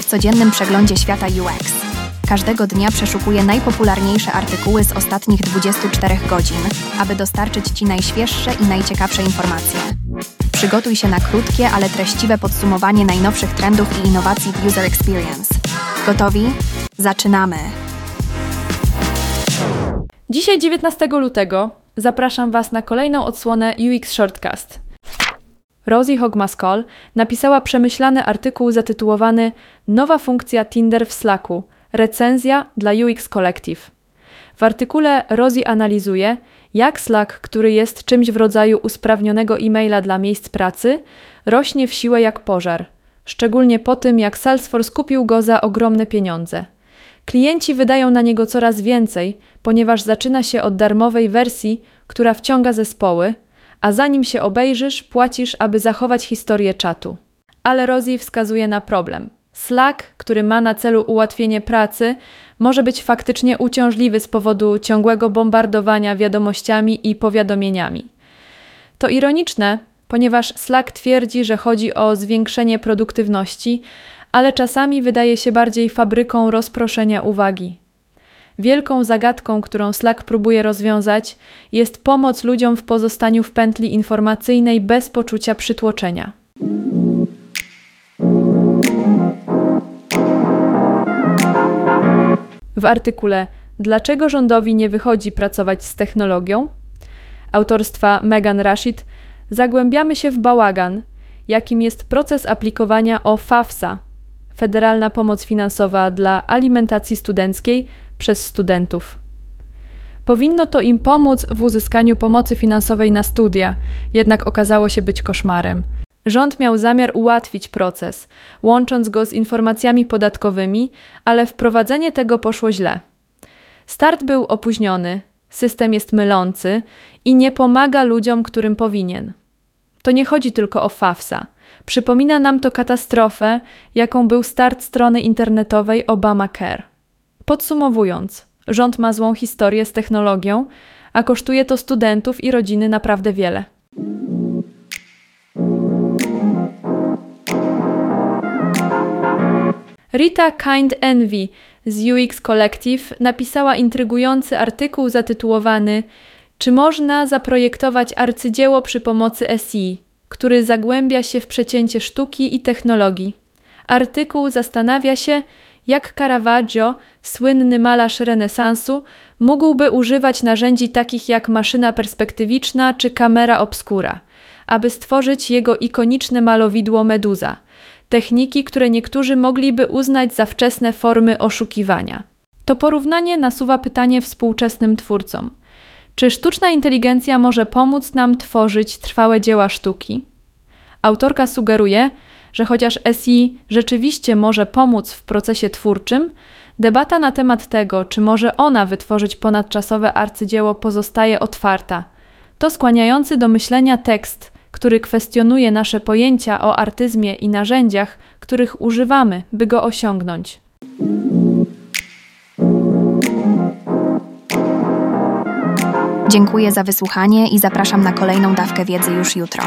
W codziennym przeglądzie świata UX. Każdego dnia przeszukuję najpopularniejsze artykuły z ostatnich 24 godzin, aby dostarczyć Ci najświeższe i najciekawsze informacje. Przygotuj się na krótkie, ale treściwe podsumowanie najnowszych trendów i innowacji w User Experience. Gotowi? Zaczynamy! Dzisiaj 19 lutego zapraszam Was na kolejną odsłonę UX Shortcast. Rosie Hogmaskol napisała przemyślany artykuł zatytułowany Nowa funkcja Tinder w Slacku recenzja dla UX Collective. W artykule Rosie analizuje, jak Slack, który jest czymś w rodzaju usprawnionego e-maila dla miejsc pracy, rośnie w siłę jak pożar, szczególnie po tym, jak Salesforce kupił go za ogromne pieniądze. Klienci wydają na niego coraz więcej, ponieważ zaczyna się od darmowej wersji, która wciąga zespoły, a zanim się obejrzysz, płacisz, aby zachować historię czatu. Ale Rosie wskazuje na problem. Slack, który ma na celu ułatwienie pracy, może być faktycznie uciążliwy z powodu ciągłego bombardowania wiadomościami i powiadomieniami. To ironiczne, ponieważ Slack twierdzi, że chodzi o zwiększenie produktywności, ale czasami wydaje się bardziej fabryką rozproszenia uwagi. Wielką zagadką, którą Slack próbuje rozwiązać, jest pomoc ludziom w pozostaniu w pętli informacyjnej bez poczucia przytłoczenia. W artykule Dlaczego rządowi nie wychodzi pracować z technologią? autorstwa Megan Rashid zagłębiamy się w bałagan, jakim jest proces aplikowania o FAFSA Federalna Pomoc Finansowa dla Alimentacji Studenckiej przez studentów. Powinno to im pomóc w uzyskaniu pomocy finansowej na studia, jednak okazało się być koszmarem. Rząd miał zamiar ułatwić proces, łącząc go z informacjami podatkowymi, ale wprowadzenie tego poszło źle. Start był opóźniony, system jest mylący i nie pomaga ludziom, którym powinien. To nie chodzi tylko o FAFSA. Przypomina nam to katastrofę, jaką był start strony internetowej Obamacare. Podsumowując, rząd ma złą historię z technologią, a kosztuje to studentów i rodziny naprawdę wiele. Rita Kind Envy z UX Collective napisała intrygujący artykuł zatytułowany Czy można zaprojektować arcydzieło przy pomocy SI, który zagłębia się w przecięcie sztuki i technologii. Artykuł zastanawia się, jak Caravaggio, słynny malarz renesansu, mógłby używać narzędzi takich jak maszyna perspektywiczna czy kamera obscura, aby stworzyć jego ikoniczne malowidło Meduza – techniki, które niektórzy mogliby uznać za wczesne formy oszukiwania. To porównanie nasuwa pytanie współczesnym twórcom: czy sztuczna inteligencja może pomóc nam tworzyć trwałe dzieła sztuki? Autorka sugeruje, że chociaż SI rzeczywiście może pomóc w procesie twórczym, debata na temat tego, czy może ona wytworzyć ponadczasowe arcydzieło, pozostaje otwarta. To skłaniający do myślenia tekst który kwestionuje nasze pojęcia o artyzmie i narzędziach, których używamy, by go osiągnąć. Dziękuję za wysłuchanie i zapraszam na kolejną dawkę wiedzy już jutro.